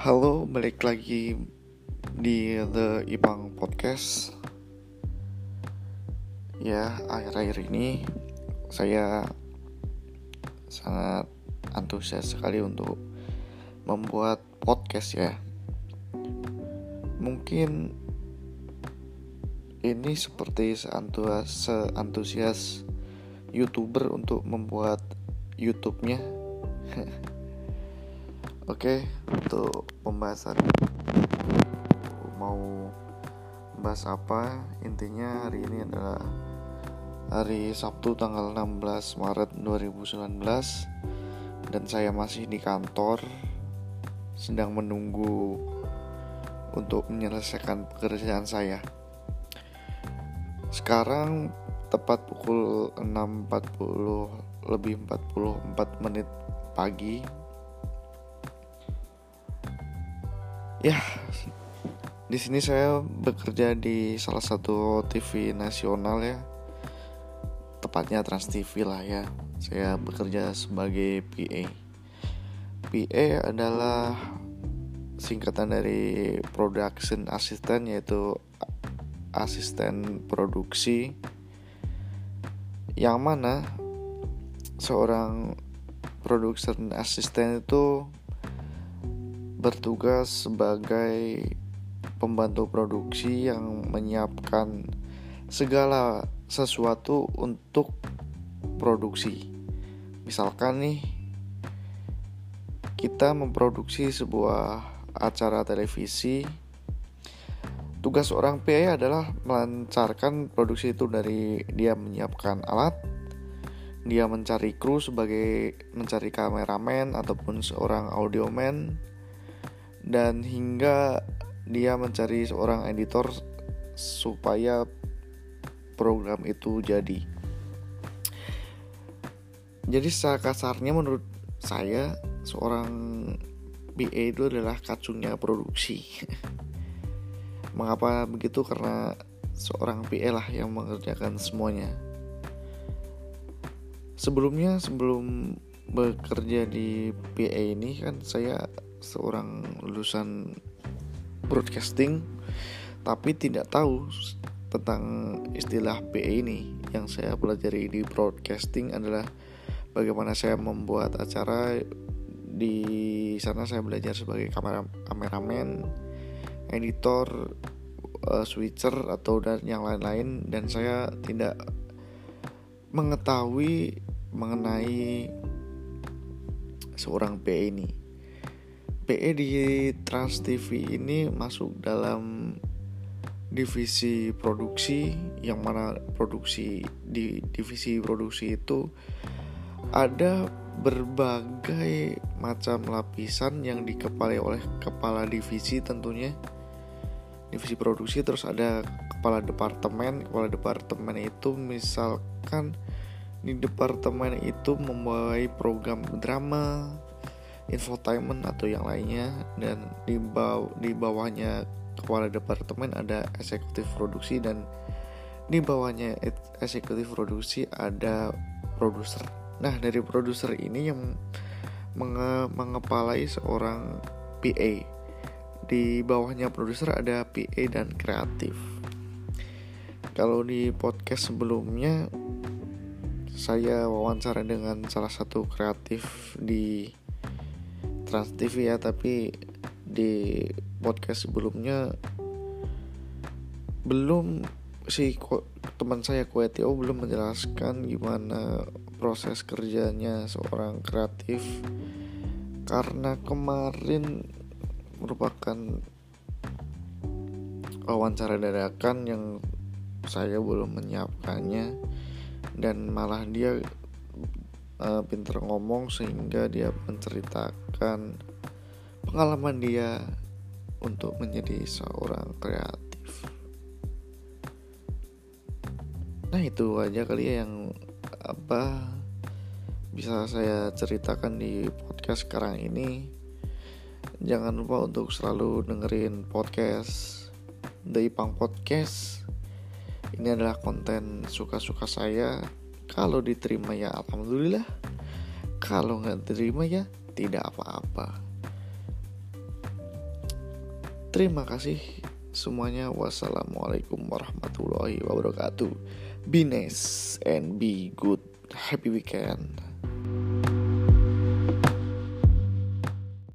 Halo, balik lagi di The Ipang Podcast. Ya, akhir-akhir ini saya sangat antusias sekali untuk membuat podcast ya. Mungkin ini seperti seantusias, seantusias youtuber untuk membuat YouTube-nya. Oke, untuk pembahasan mau bahas apa? Intinya hari ini adalah hari Sabtu tanggal 16 Maret 2019 dan saya masih di kantor sedang menunggu untuk menyelesaikan pekerjaan saya. Sekarang tepat pukul 6.40 lebih 44 menit pagi Ya, di sini saya bekerja di salah satu TV nasional ya, tepatnya Trans TV lah ya. Saya bekerja sebagai PA. PA adalah singkatan dari production assistant yaitu asisten produksi yang mana seorang production assistant itu bertugas sebagai pembantu produksi yang menyiapkan segala sesuatu untuk produksi. Misalkan nih kita memproduksi sebuah acara televisi Tugas orang PA adalah melancarkan produksi itu dari dia menyiapkan alat, dia mencari kru sebagai mencari kameramen ataupun seorang audioman, dan hingga dia mencari seorang editor supaya program itu jadi. Jadi secara kasarnya menurut saya seorang BA itu adalah kacungnya produksi. Mengapa begitu? Karena seorang PA lah yang mengerjakan semuanya. Sebelumnya sebelum bekerja di PA ini kan saya seorang lulusan broadcasting tapi tidak tahu tentang istilah PA ini. Yang saya pelajari di broadcasting adalah bagaimana saya membuat acara. Di sana saya belajar sebagai kamera kameramen editor uh, switcher atau dan yang lain-lain. Dan saya tidak mengetahui mengenai seorang PA ini PE di Trans TV ini masuk dalam divisi produksi yang mana produksi di divisi produksi itu ada berbagai macam lapisan yang dikepalai oleh kepala divisi tentunya. Divisi produksi terus ada kepala departemen. Kepala departemen itu misalkan di departemen itu membawahi program drama infotainment atau yang lainnya dan di bawah di bawahnya kepala departemen ada eksekutif produksi dan di bawahnya eksekutif produksi ada produser. Nah, dari produser ini yang menge mengepalai seorang PA. Di bawahnya produser ada PA dan kreatif. Kalau di podcast sebelumnya saya wawancara dengan salah satu kreatif di Trans TV ya tapi di podcast sebelumnya belum si teman saya Kuetio belum menjelaskan gimana proses kerjanya seorang kreatif. Karena kemarin merupakan wawancara dadakan yang saya belum menyiapkannya dan malah dia uh, pinter ngomong sehingga dia menceritakan pengalaman dia untuk menjadi seorang kreatif. Nah itu aja kali ya yang apa bisa saya ceritakan di podcast sekarang ini. Jangan lupa untuk selalu dengerin podcast The Ipang Podcast. Ini adalah konten suka-suka saya kalau diterima ya alhamdulillah kalau nggak diterima ya tidak apa-apa Terima kasih semuanya. Wassalamualaikum warahmatullahi wabarakatuh. Be nice and be good. Happy weekend.